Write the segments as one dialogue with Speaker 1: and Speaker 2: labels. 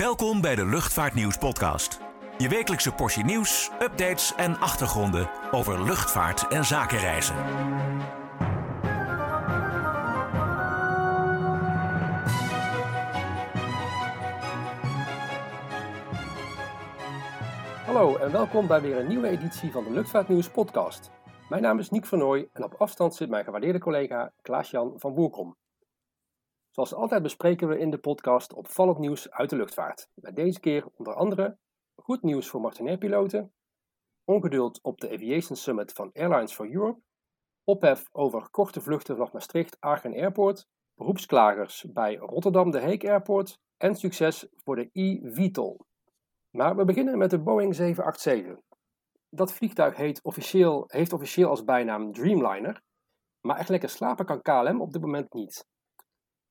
Speaker 1: Welkom bij de Luchtvaartnieuws podcast. Je wekelijkse portie nieuws, updates en achtergronden over luchtvaart en zakenreizen.
Speaker 2: Hallo en welkom bij weer een nieuwe editie van de Luchtvaartnieuws podcast. Mijn naam is Niek Vernooy en op afstand zit mijn gewaardeerde collega Klaas-Jan van Boerkom. Zoals altijd bespreken we in de podcast opvallend nieuws uit de luchtvaart. Met deze keer onder andere goed nieuws voor Martinair-piloten, ongeduld op de Aviation Summit van Airlines for Europe, ophef over korte vluchten vanaf Maastricht-Aachen Airport, beroepsklagers bij Rotterdam de Heek Airport en succes voor de eVTOL. Maar we beginnen met de Boeing 787. Dat vliegtuig heet officieel, heeft officieel als bijnaam Dreamliner, maar echt lekker slapen kan KLM op dit moment niet.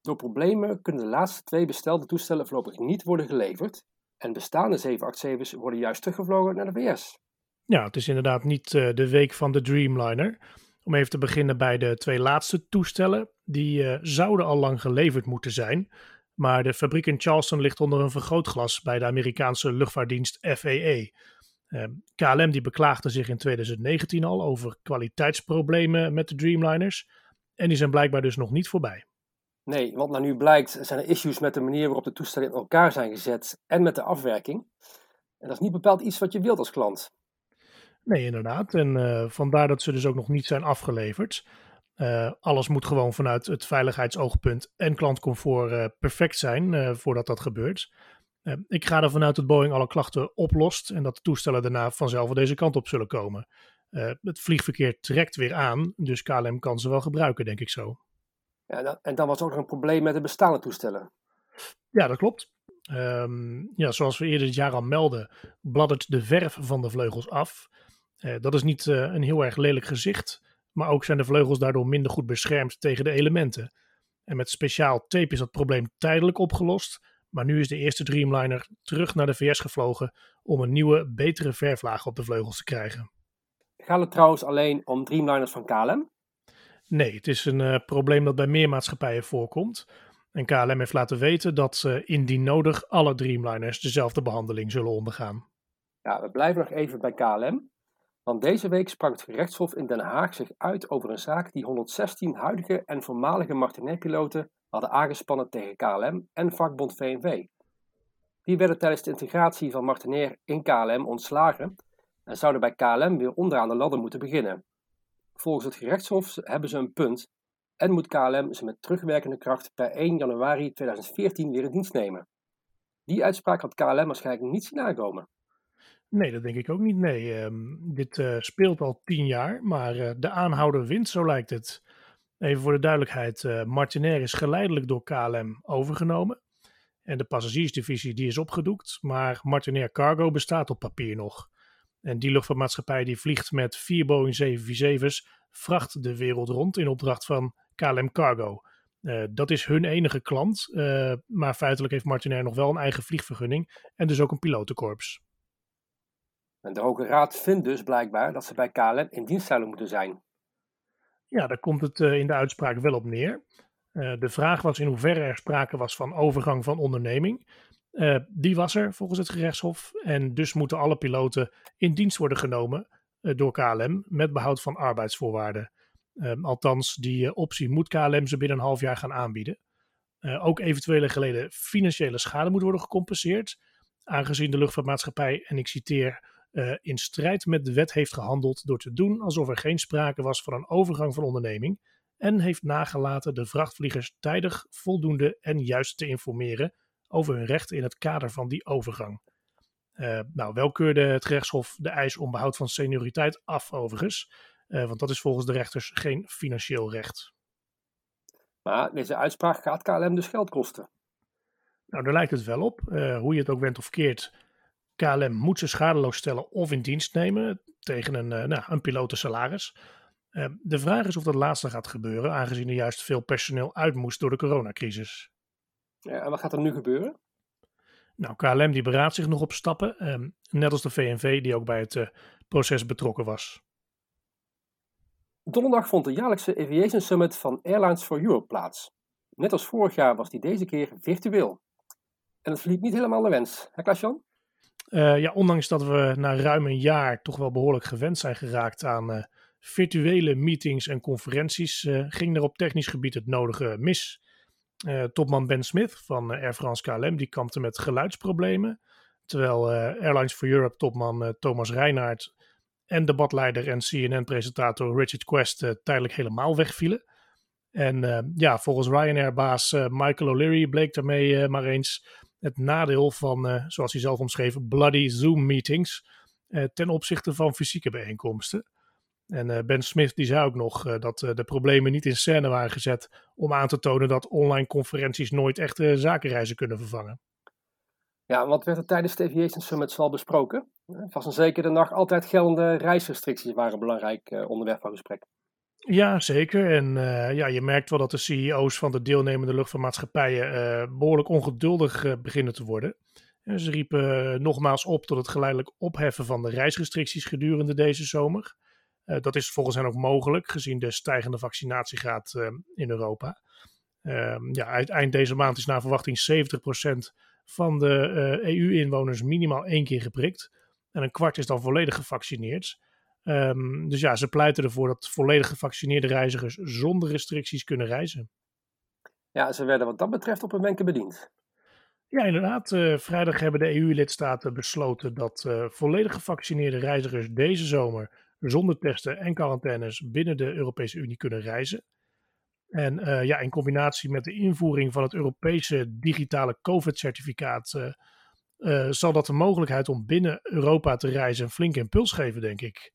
Speaker 2: Door problemen kunnen de laatste twee bestelde toestellen voorlopig niet worden geleverd en bestaande 787's worden juist teruggevlogen naar de VS.
Speaker 3: Ja, het is inderdaad niet uh, de week van de Dreamliner. Om even te beginnen bij de twee laatste toestellen. Die uh, zouden al lang geleverd moeten zijn. Maar de fabriek in Charleston ligt onder een vergrootglas bij de Amerikaanse luchtvaartdienst FAA. KLM die beklaagde zich in 2019 al over kwaliteitsproblemen met de Dreamliners. En die zijn blijkbaar dus nog niet voorbij.
Speaker 2: Nee, wat nou nu blijkt, zijn er issues met de manier waarop de toestellen in elkaar zijn gezet en met de afwerking. En dat is niet bepaald iets wat je wilt als klant.
Speaker 3: Nee, inderdaad. En uh, vandaar dat ze dus ook nog niet zijn afgeleverd. Uh, alles moet gewoon vanuit het veiligheidsoogpunt en klantcomfort uh, perfect zijn voordat dat gebeurt. ik ga ervan uit dat Boeing alle klachten oplost en dat de toestellen daarna vanzelf deze kant op zullen komen. het vliegverkeer trekt weer aan, dus KLM kan ze wel gebruiken, denk ik zo.
Speaker 2: En dan was er ook nog een probleem met de bestaande toestellen.
Speaker 3: Ja, dat klopt. Um, ja, zoals we eerder dit jaar al melden, bladdert de verf van de vleugels af. Uh, dat is niet uh, een heel erg lelijk gezicht, maar ook zijn de vleugels daardoor minder goed beschermd tegen de elementen. En met speciaal tape is dat probleem tijdelijk opgelost, maar nu is de eerste Dreamliner terug naar de VS gevlogen om een nieuwe, betere verflaag op de vleugels te krijgen.
Speaker 2: Gaat het trouwens alleen om Dreamliners van KLM?
Speaker 3: Nee, het is een uh, probleem dat bij meer maatschappijen voorkomt. En KLM heeft laten weten dat uh, indien nodig alle Dreamliners dezelfde behandeling zullen ondergaan.
Speaker 2: Ja, we blijven nog even bij KLM. Want deze week sprak het gerechtshof in Den Haag zich uit over een zaak die 116 huidige en voormalige Martinair-piloten hadden aangespannen tegen KLM en vakbond VNV. Die werden tijdens de integratie van Martinair in KLM ontslagen en zouden bij KLM weer onderaan de ladder moeten beginnen. Volgens het gerechtshof hebben ze een punt en moet KLM ze met terugwerkende kracht per 1 januari 2014 weer in dienst nemen. Die uitspraak had KLM waarschijnlijk niet zien aankomen.
Speaker 3: Nee, dat denk ik ook niet. Nee, um, dit uh, speelt al tien jaar, maar uh, de aanhouder wint, zo lijkt het. Even voor de duidelijkheid, uh, Martinair is geleidelijk door KLM overgenomen. En de passagiersdivisie die is opgedoekt, maar Martinair Cargo bestaat op papier nog. En die luchtvaartmaatschappij die vliegt met vier Boeing 747's vracht de wereld rond in opdracht van KLM Cargo. Uh, dat is hun enige klant, uh, maar feitelijk heeft Martinair nog wel een eigen vliegvergunning en dus ook een pilotenkorps.
Speaker 2: En de Hoge Raad vindt dus blijkbaar dat ze bij KLM in dienst zouden moeten zijn.
Speaker 3: Ja, daar komt het uh, in de uitspraak wel op neer. de vraag was in hoeverre er sprake was van overgang van onderneming. Uh, die was er volgens het gerechtshof. En dus moeten alle piloten in dienst worden genomen uh, door KLM met behoud van arbeidsvoorwaarden. Uh, althans, die optie moet KLM ze binnen een half jaar gaan aanbieden. ook eventuele geleden financiële schade moet worden gecompenseerd. Aangezien de luchtvaartmaatschappij, en ik citeer, in strijd met de wet heeft gehandeld door te doen alsof er geen sprake was van een overgang van onderneming. En heeft nagelaten de vrachtvliegers tijdig, voldoende en juist te informeren over hun rechten in het kader van die overgang. Uh, nou, wel keurde het gerechtshof de eis om behoud van senioriteit af, overigens. Uh, want dat is volgens de rechters geen financieel recht.
Speaker 2: Maar deze uitspraak gaat KLM dus geld kosten.
Speaker 3: Nou, daar lijkt het wel op. Uh, hoe je het ook went of keert, KLM moet ze schadeloos stellen of in dienst nemen tegen een, nou, een pilotensalaris. de vraag is of dat laatste gaat gebeuren, aangezien er juist veel personeel uit moest door de coronacrisis.
Speaker 2: En wat gaat er nu gebeuren?
Speaker 3: Nou, KLM die beraadt zich nog op stappen, eh, net als de VNV die ook bij het uh, proces betrokken was.
Speaker 2: Donderdag vond de jaarlijkse Aviation Summit van Airlines for Europe plaats. Net als vorig jaar was die deze keer virtueel. en het verliep niet helemaal de wens. Hè Klaas-Jan?
Speaker 3: Uh, ja, ondanks dat we na ruim een jaar toch wel behoorlijk gewend zijn geraakt aan uh, virtuele meetings en conferenties, ging er op technisch gebied het nodige mis. Topman Ben Smith van Air France KLM die kampte met geluidsproblemen, terwijl Airlines for Europe topman Thomas Reinhardt en debatleider en CNN-presentator Richard Quest tijdelijk helemaal wegvielen. En ja, volgens Ryanair-baas Michael O'Leary bleek daarmee maar eens het nadeel van, zoals hij zelf omschreef, bloody Zoom-meetings ten opzichte van fysieke bijeenkomsten. En uh, Ben Smith die zei ook nog dat de problemen niet in scène waren gezet om aan te tonen dat online conferenties nooit echte zakenreizen kunnen vervangen.
Speaker 2: Ja, wat werd er tijdens de Aviation Summit al besproken? Vast en zeker de nog altijd geldende reisrestricties waren een belangrijk onderwerp van gesprek.
Speaker 3: Ja, zeker. En uh, ja, je merkt wel dat de CEO's van de deelnemende luchtvaartmaatschappijen uh, behoorlijk ongeduldig uh, beginnen te worden. En ze riepen nogmaals op tot het geleidelijk opheffen van de reisrestricties gedurende deze zomer. Dat is volgens hen ook mogelijk, gezien de stijgende vaccinatiegraad in Europa. Ehm, ja, eind deze maand is naar verwachting 70% van de EU-inwoners minimaal één keer geprikt. En een kwart is dan volledig gevaccineerd. Um, dus ja, ze pleiten ervoor dat volledig gevaccineerde reizigers zonder restricties kunnen reizen.
Speaker 2: Ja, ze werden wat dat betreft op een wenken bediend.
Speaker 3: Ja, inderdaad. Uh, vrijdag hebben de EU-lidstaten besloten dat uh, volledig gevaccineerde reizigers deze zomer zonder testen en quarantaines binnen de Europese Unie kunnen reizen. En uh, ja, in combinatie met de invoering van het Europese digitale COVID-certificaat zal dat de mogelijkheid om binnen Europa te reizen een flinke impuls geven, denk ik.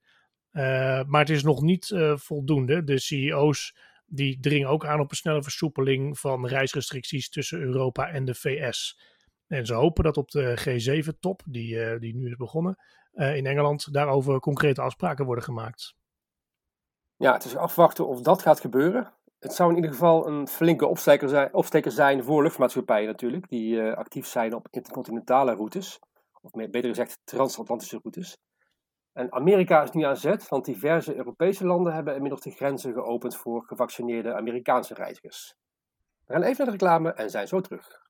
Speaker 3: Maar het is nog niet voldoende. De CEO's die dringen ook aan op een snelle versoepeling van reisrestricties tussen Europa en de VS. En ze hopen dat op de G7-top, die, die nu is begonnen, in Engeland, daarover concrete afspraken worden gemaakt.
Speaker 2: Ja, het is afwachten of dat gaat gebeuren. Het zou in ieder geval een flinke opsteker zijn, opsteker zijn voor luchtvaartmaatschappijen natuurlijk, die actief zijn op intercontinentale routes. Of beter gezegd transatlantische routes. En Amerika is nu aan zet, want diverse Europese landen hebben inmiddels de grenzen geopend voor gevaccineerde Amerikaanse reizigers. We gaan even naar de reclame en zijn zo terug.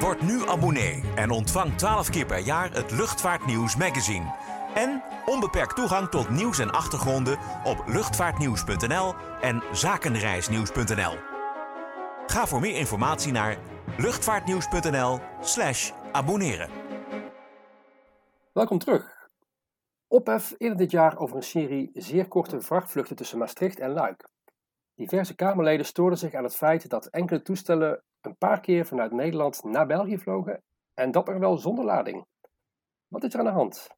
Speaker 1: Word nu abonnee en ontvang 12 keer per jaar het Luchtvaartnieuws magazine. En onbeperkt toegang tot nieuws en achtergronden op luchtvaartnieuws.nl en zakenreisnieuws.nl. Ga voor meer informatie naar luchtvaartnieuws.nl/slash abonneren.
Speaker 2: Welkom terug. Ophef eerder dit jaar over een serie zeer korte vrachtvluchten tussen Maastricht en Luik. Diverse Kamerleden stoorden zich aan het feit dat enkele toestellen een paar keer vanuit Nederland naar België vlogen en dat er wel zonder lading. Wat is er aan de hand?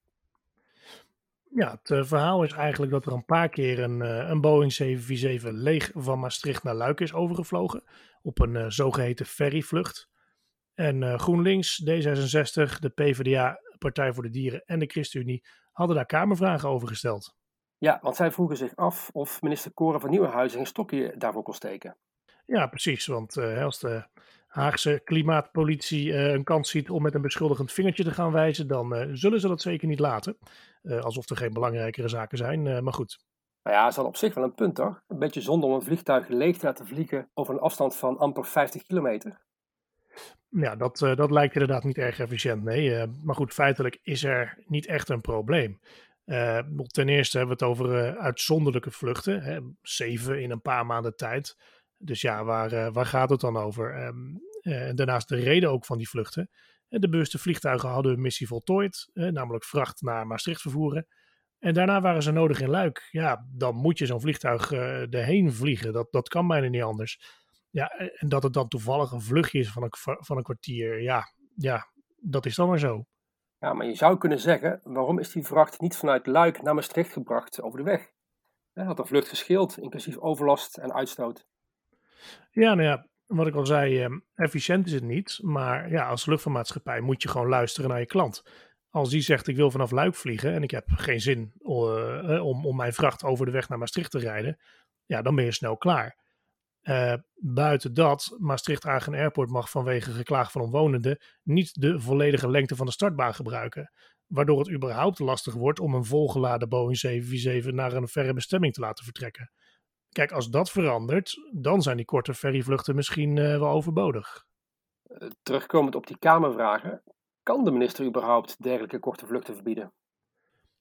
Speaker 3: Ja, het uh, verhaal is eigenlijk dat er een paar keer een, uh, een Boeing 747 leeg van Maastricht naar Luik is overgevlogen op een uh, zogeheten ferryvlucht. En GroenLinks, D66, de PvdA, Partij voor de Dieren en de ChristenUnie hadden daar Kamervragen over gesteld.
Speaker 2: Ja, want zij vroegen zich af of minister Koren van Nieuwenhuizen een stokje daarvoor kon steken.
Speaker 3: Ja, precies. Want uh, als de Haagse klimaatpolitie uh, een kans ziet om met een beschuldigend vingertje te gaan wijzen, dan uh, zullen ze dat zeker niet laten. alsof er geen belangrijkere zaken zijn, maar goed.
Speaker 2: Nou ja, ze hadden op zich wel een punt, toch? Een beetje zonde om een vliegtuig leeg te laten vliegen over een afstand van amper 50 kilometer.
Speaker 3: Ja, dat, dat lijkt inderdaad niet erg efficiënt, nee. Maar goed, feitelijk is er niet echt een probleem. Uh, ten eerste hebben we het over uitzonderlijke vluchten, hè, zeven in een paar maanden tijd. Dus ja, waar, waar gaat het dan over? Um, en daarnaast de reden ook van die vluchten. De bewuste vliegtuigen hadden hun missie voltooid, namelijk vracht naar Maastricht vervoeren. En daarna waren ze nodig in Luik. Ja, dan moet je zo'n vliegtuig erheen vliegen. Dat, dat kan bijna niet anders. Ja, en dat het dan toevallig een vluchtje is van een, van een kwartier, ja, ja, dat is dan maar zo.
Speaker 2: Ja, maar je zou kunnen zeggen, waarom is die vracht niet vanuit Luik naar Maastricht gebracht over de weg? Hij had een vlucht gescheeld, inclusief overlast en uitstoot.
Speaker 3: Ja, nou ja, wat ik al zei, eh, efficiënt is het niet. Maar ja, als luchtvaartmaatschappij moet je gewoon luisteren naar je klant. Als die zegt, ik wil vanaf Luik vliegen en ik heb geen zin uh, om, om mijn vracht over de weg naar Maastricht te rijden, ja, dan ben je snel klaar. Uh, buiten dat, Maastricht-Agen Airport mag vanwege geklaag van omwonenden niet de volledige lengte van de startbaan gebruiken. Waardoor het überhaupt lastig wordt om een volgeladen Boeing 747 naar een verre bestemming te laten vertrekken. Kijk, als dat verandert, dan zijn die korte ferryvluchten misschien uh, wel overbodig.
Speaker 2: terugkomend op die Kamervragen, kan de minister überhaupt dergelijke korte vluchten verbieden?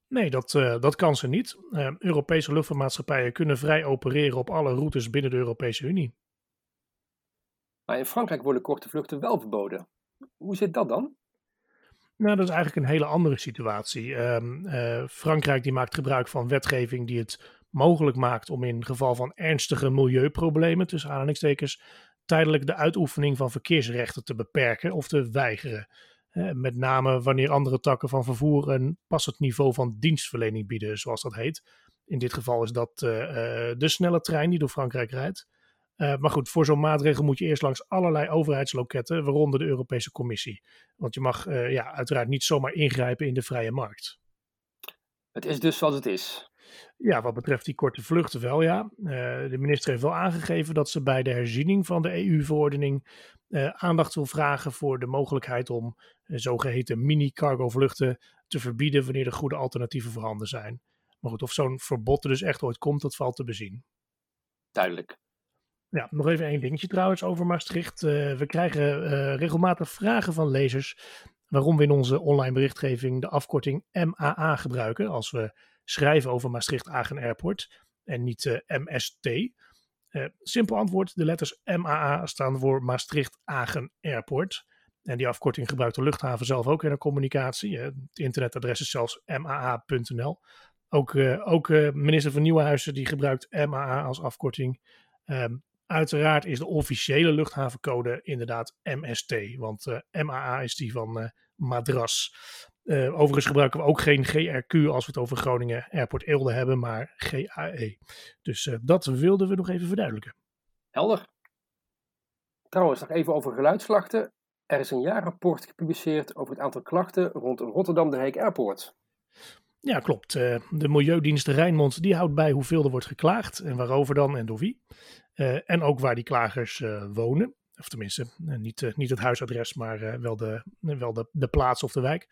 Speaker 3: Nee, dat, uh, dat kan ze niet. Uh, Europese luchtvaartmaatschappijen kunnen vrij opereren op alle routes binnen de Europese Unie.
Speaker 2: Maar in Frankrijk worden korte vluchten wel verboden. Hoe zit dat dan?
Speaker 3: Nou, dat is eigenlijk een hele andere situatie. Um, uh, Frankrijk die maakt gebruik van wetgeving die het mogelijk maakt om in geval van ernstige milieuproblemen, tussen aanhalingstekens, tijdelijk de uitoefening van verkeersrechten te beperken of te weigeren. Met name wanneer andere takken van vervoer een passend niveau van dienstverlening bieden, zoals dat heet. In dit geval is dat uh, de snelle trein die door Frankrijk rijdt. Uh, maar goed, voor zo'n maatregel moet je eerst langs allerlei overheidsloketten, waaronder de Europese Commissie. Want je mag ja, uiteraard niet zomaar ingrijpen in de vrije markt.
Speaker 2: Het is dus wat het is.
Speaker 3: Ja, wat betreft die korte vluchten wel, ja. Uh, de minister heeft wel aangegeven dat ze bij de herziening van de EU-verordening aandacht wil vragen voor de mogelijkheid om zogeheten mini-cargo vluchten te verbieden wanneer er goede alternatieven voorhanden zijn. Maar goed, of zo'n verbod er dus echt ooit komt, dat valt te bezien.
Speaker 2: Duidelijk.
Speaker 3: Ja, nog even één dingetje trouwens over Maastricht. We krijgen regelmatig vragen van lezers waarom we in onze online berichtgeving de afkorting MAA gebruiken als we schrijven over Maastricht-Agen Airport en niet uh, MST. simpel antwoord, de letters MAA staan voor Maastricht-Agen Airport. En die afkorting gebruikt de luchthaven zelf ook in de communicatie. Het internetadres is zelfs maa.nl. Ook, ook minister van Nieuwenhuizen die gebruikt MAA als afkorting. Um, Uiteraard is de officiële luchthavencode inderdaad MST, want MAA is die van Madras. Uh, overigens gebruiken we ook geen GRQ als we het over Groningen Airport Eelde hebben, maar GAE. Dus dat wilden we nog even verduidelijken.
Speaker 2: Helder. Trouwens, nog even over geluidsklachten. Er is een jaarrapport gepubliceerd over het aantal klachten rond Rotterdam de Heek Airport.
Speaker 3: Ja, klopt. De Milieudienst Rijnmond die houdt bij hoeveel er wordt geklaagd en waarover dan en door wie. Uh, en ook waar die klagers uh, wonen. Of tenminste, uh, niet, niet het huisadres, maar wel, de, wel de, de plaats of de wijk.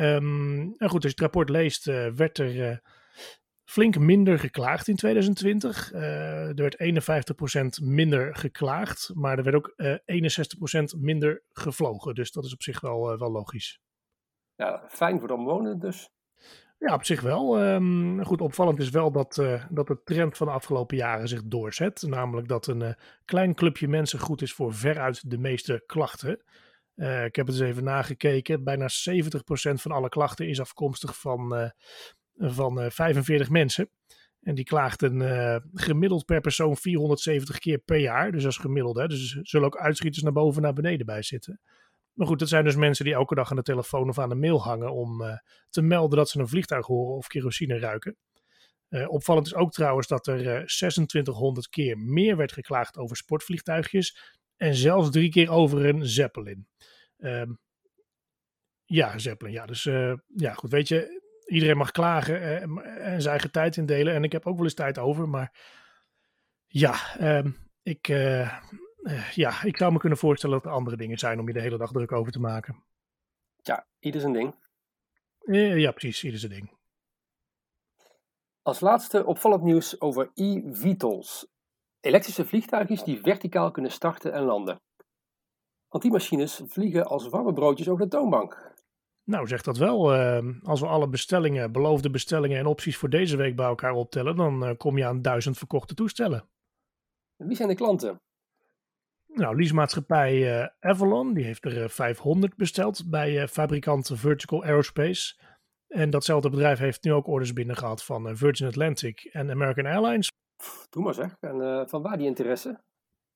Speaker 3: Um, en goed, als je het rapport leest, werd er flink minder geklaagd in 2020. er werd 51% minder geklaagd, maar er werd ook 61% minder gevlogen. Dus dat is op zich wel, wel logisch.
Speaker 2: Ja, fijn voor de omwonenden dus.
Speaker 3: Ja, op zich wel. Um, goed, opvallend is wel dat, dat de trend van de afgelopen jaren zich doorzet. Namelijk dat een klein clubje mensen goed is voor veruit de meeste klachten. Uh, ik heb het eens even nagekeken. Bijna 70% van alle klachten is afkomstig van, van 45 mensen. En die klaagden gemiddeld per persoon 470 keer per jaar. Dus dat is gemiddeld. Hè? Dus er zullen ook uitschieters naar boven en naar beneden bij zitten. Maar goed, dat zijn dus mensen die elke dag aan de telefoon of aan de mail hangen om te melden dat ze een vliegtuig horen of kerosine ruiken. Opvallend is ook trouwens dat er uh, eh, 2600 keer meer werd geklaagd over sportvliegtuigjes en zelfs drie keer over een Zeppelin. Ehm, ja, Zeppelin, ja. Dus ja, goed, weet je, iedereen mag klagen en zijn eigen tijd indelen. En ik heb ook wel eens tijd over, maar ja, ehm, ik uh, ja, ik zou me kunnen voorstellen dat er andere dingen zijn om je de hele dag druk over te maken.
Speaker 2: Ja, ieder zijn ding.
Speaker 3: Ja, precies, ieder zijn ding.
Speaker 2: Als laatste opvallend nieuws over e-VTOLs. Elektrische vliegtuigjes die verticaal kunnen starten en landen. Want die machines vliegen als warme broodjes over de toonbank.
Speaker 3: Nou, zeg dat wel. Uh, als we alle bestellingen, beloofde bestellingen en opties voor deze week bij elkaar optellen, dan kom je aan duizend verkochte toestellen.
Speaker 2: Wie zijn de klanten?
Speaker 3: Nou, leasemaatschappij uh, Avalon, die heeft er 500 eh, besteld bij fabrikant Vertical Aerospace. En datzelfde bedrijf heeft nu ook orders binnen gehad van Virgin Atlantic en American Airlines.
Speaker 2: Doe maar zeg. En van waar die interesse?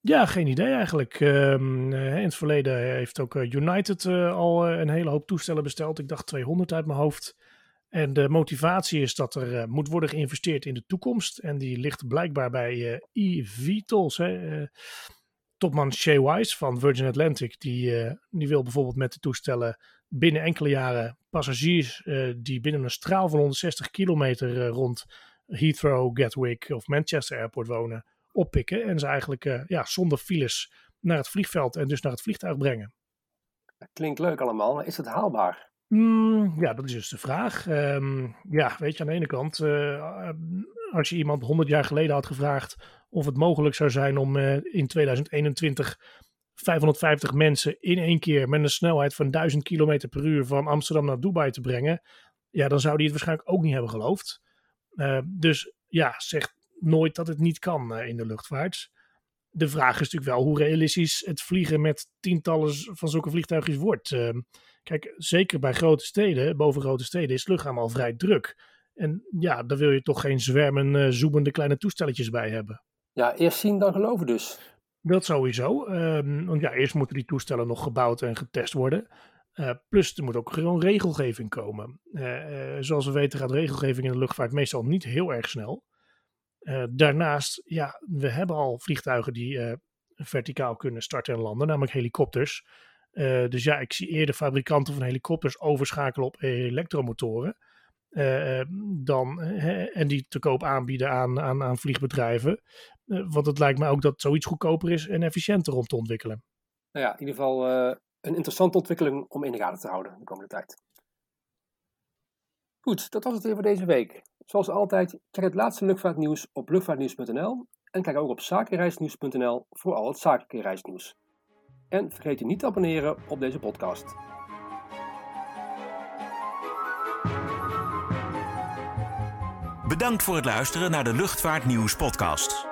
Speaker 3: Ja, geen idee eigenlijk. Um, in het verleden heeft ook United al een hele hoop toestellen besteld. Ik dacht 200 uit mijn hoofd. En de motivatie is dat er moet worden geïnvesteerd in de toekomst. En die ligt blijkbaar bij eVTOLs. Hè topman Shay Wise van Virgin Atlantic, die, uh, die wil bijvoorbeeld met de toestellen binnen enkele jaren passagiers uh, die binnen een straal van 160 kilometer uh, rond Heathrow, Gatwick of Manchester Airport wonen, oppikken en ze eigenlijk ja, zonder files naar het vliegveld en dus naar het vliegtuig brengen.
Speaker 2: Klinkt leuk allemaal, is het haalbaar?
Speaker 3: Mm, ja, dat is dus de vraag. Um, ja, weet je, aan de ene kant, als je iemand 100 jaar geleden had gevraagd of het mogelijk zou zijn om uh, in 2021 550 mensen in één keer met een snelheid van 1000 km per uur van Amsterdam naar Dubai te brengen, ja, dan zou die het waarschijnlijk ook niet hebben geloofd. Uh, dus ja, zeg nooit dat het niet kan uh, in de luchtvaart. De vraag is natuurlijk wel hoe realistisch het vliegen met tientallen van zulke vliegtuigjes wordt. Uh, kijk, zeker bij grote steden, boven grote steden, is het luchtruim al vrij druk. En ja, daar wil je toch geen zwermen, uh, zoemende kleine toestelletjes bij hebben.
Speaker 2: Ja, eerst zien dan geloven dus.
Speaker 3: Dat sowieso. Um, want ja, eerst moeten die toestellen nog gebouwd en getest worden. Uh, plus er moet ook gewoon regelgeving komen. Uh, uh, zoals we weten gaat regelgeving in de luchtvaart meestal niet heel erg snel. daarnaast, ja, we hebben al vliegtuigen die verticaal kunnen starten en landen, namelijk helikopters. dus ja, ik zie eerder fabrikanten van helikopters overschakelen op elektromotoren. dan, en die te koop aanbieden aan, aan, aan vliegbedrijven. want het lijkt me ook dat zoiets goedkoper is en efficiënter om te ontwikkelen.
Speaker 2: Nou ja, in ieder geval een interessante ontwikkeling om in de gaten te houden de komende tijd. Goed, dat was het weer voor deze week. Zoals altijd, check het laatste luchtvaartnieuws op luchtvaartnieuws.nl en kijk ook op zakenreisnieuws.nl voor al het zakelijke reisnieuws. En vergeet je niet te abonneren op deze podcast.
Speaker 1: Bedankt voor het luisteren naar de Luchtvaartnieuws podcast.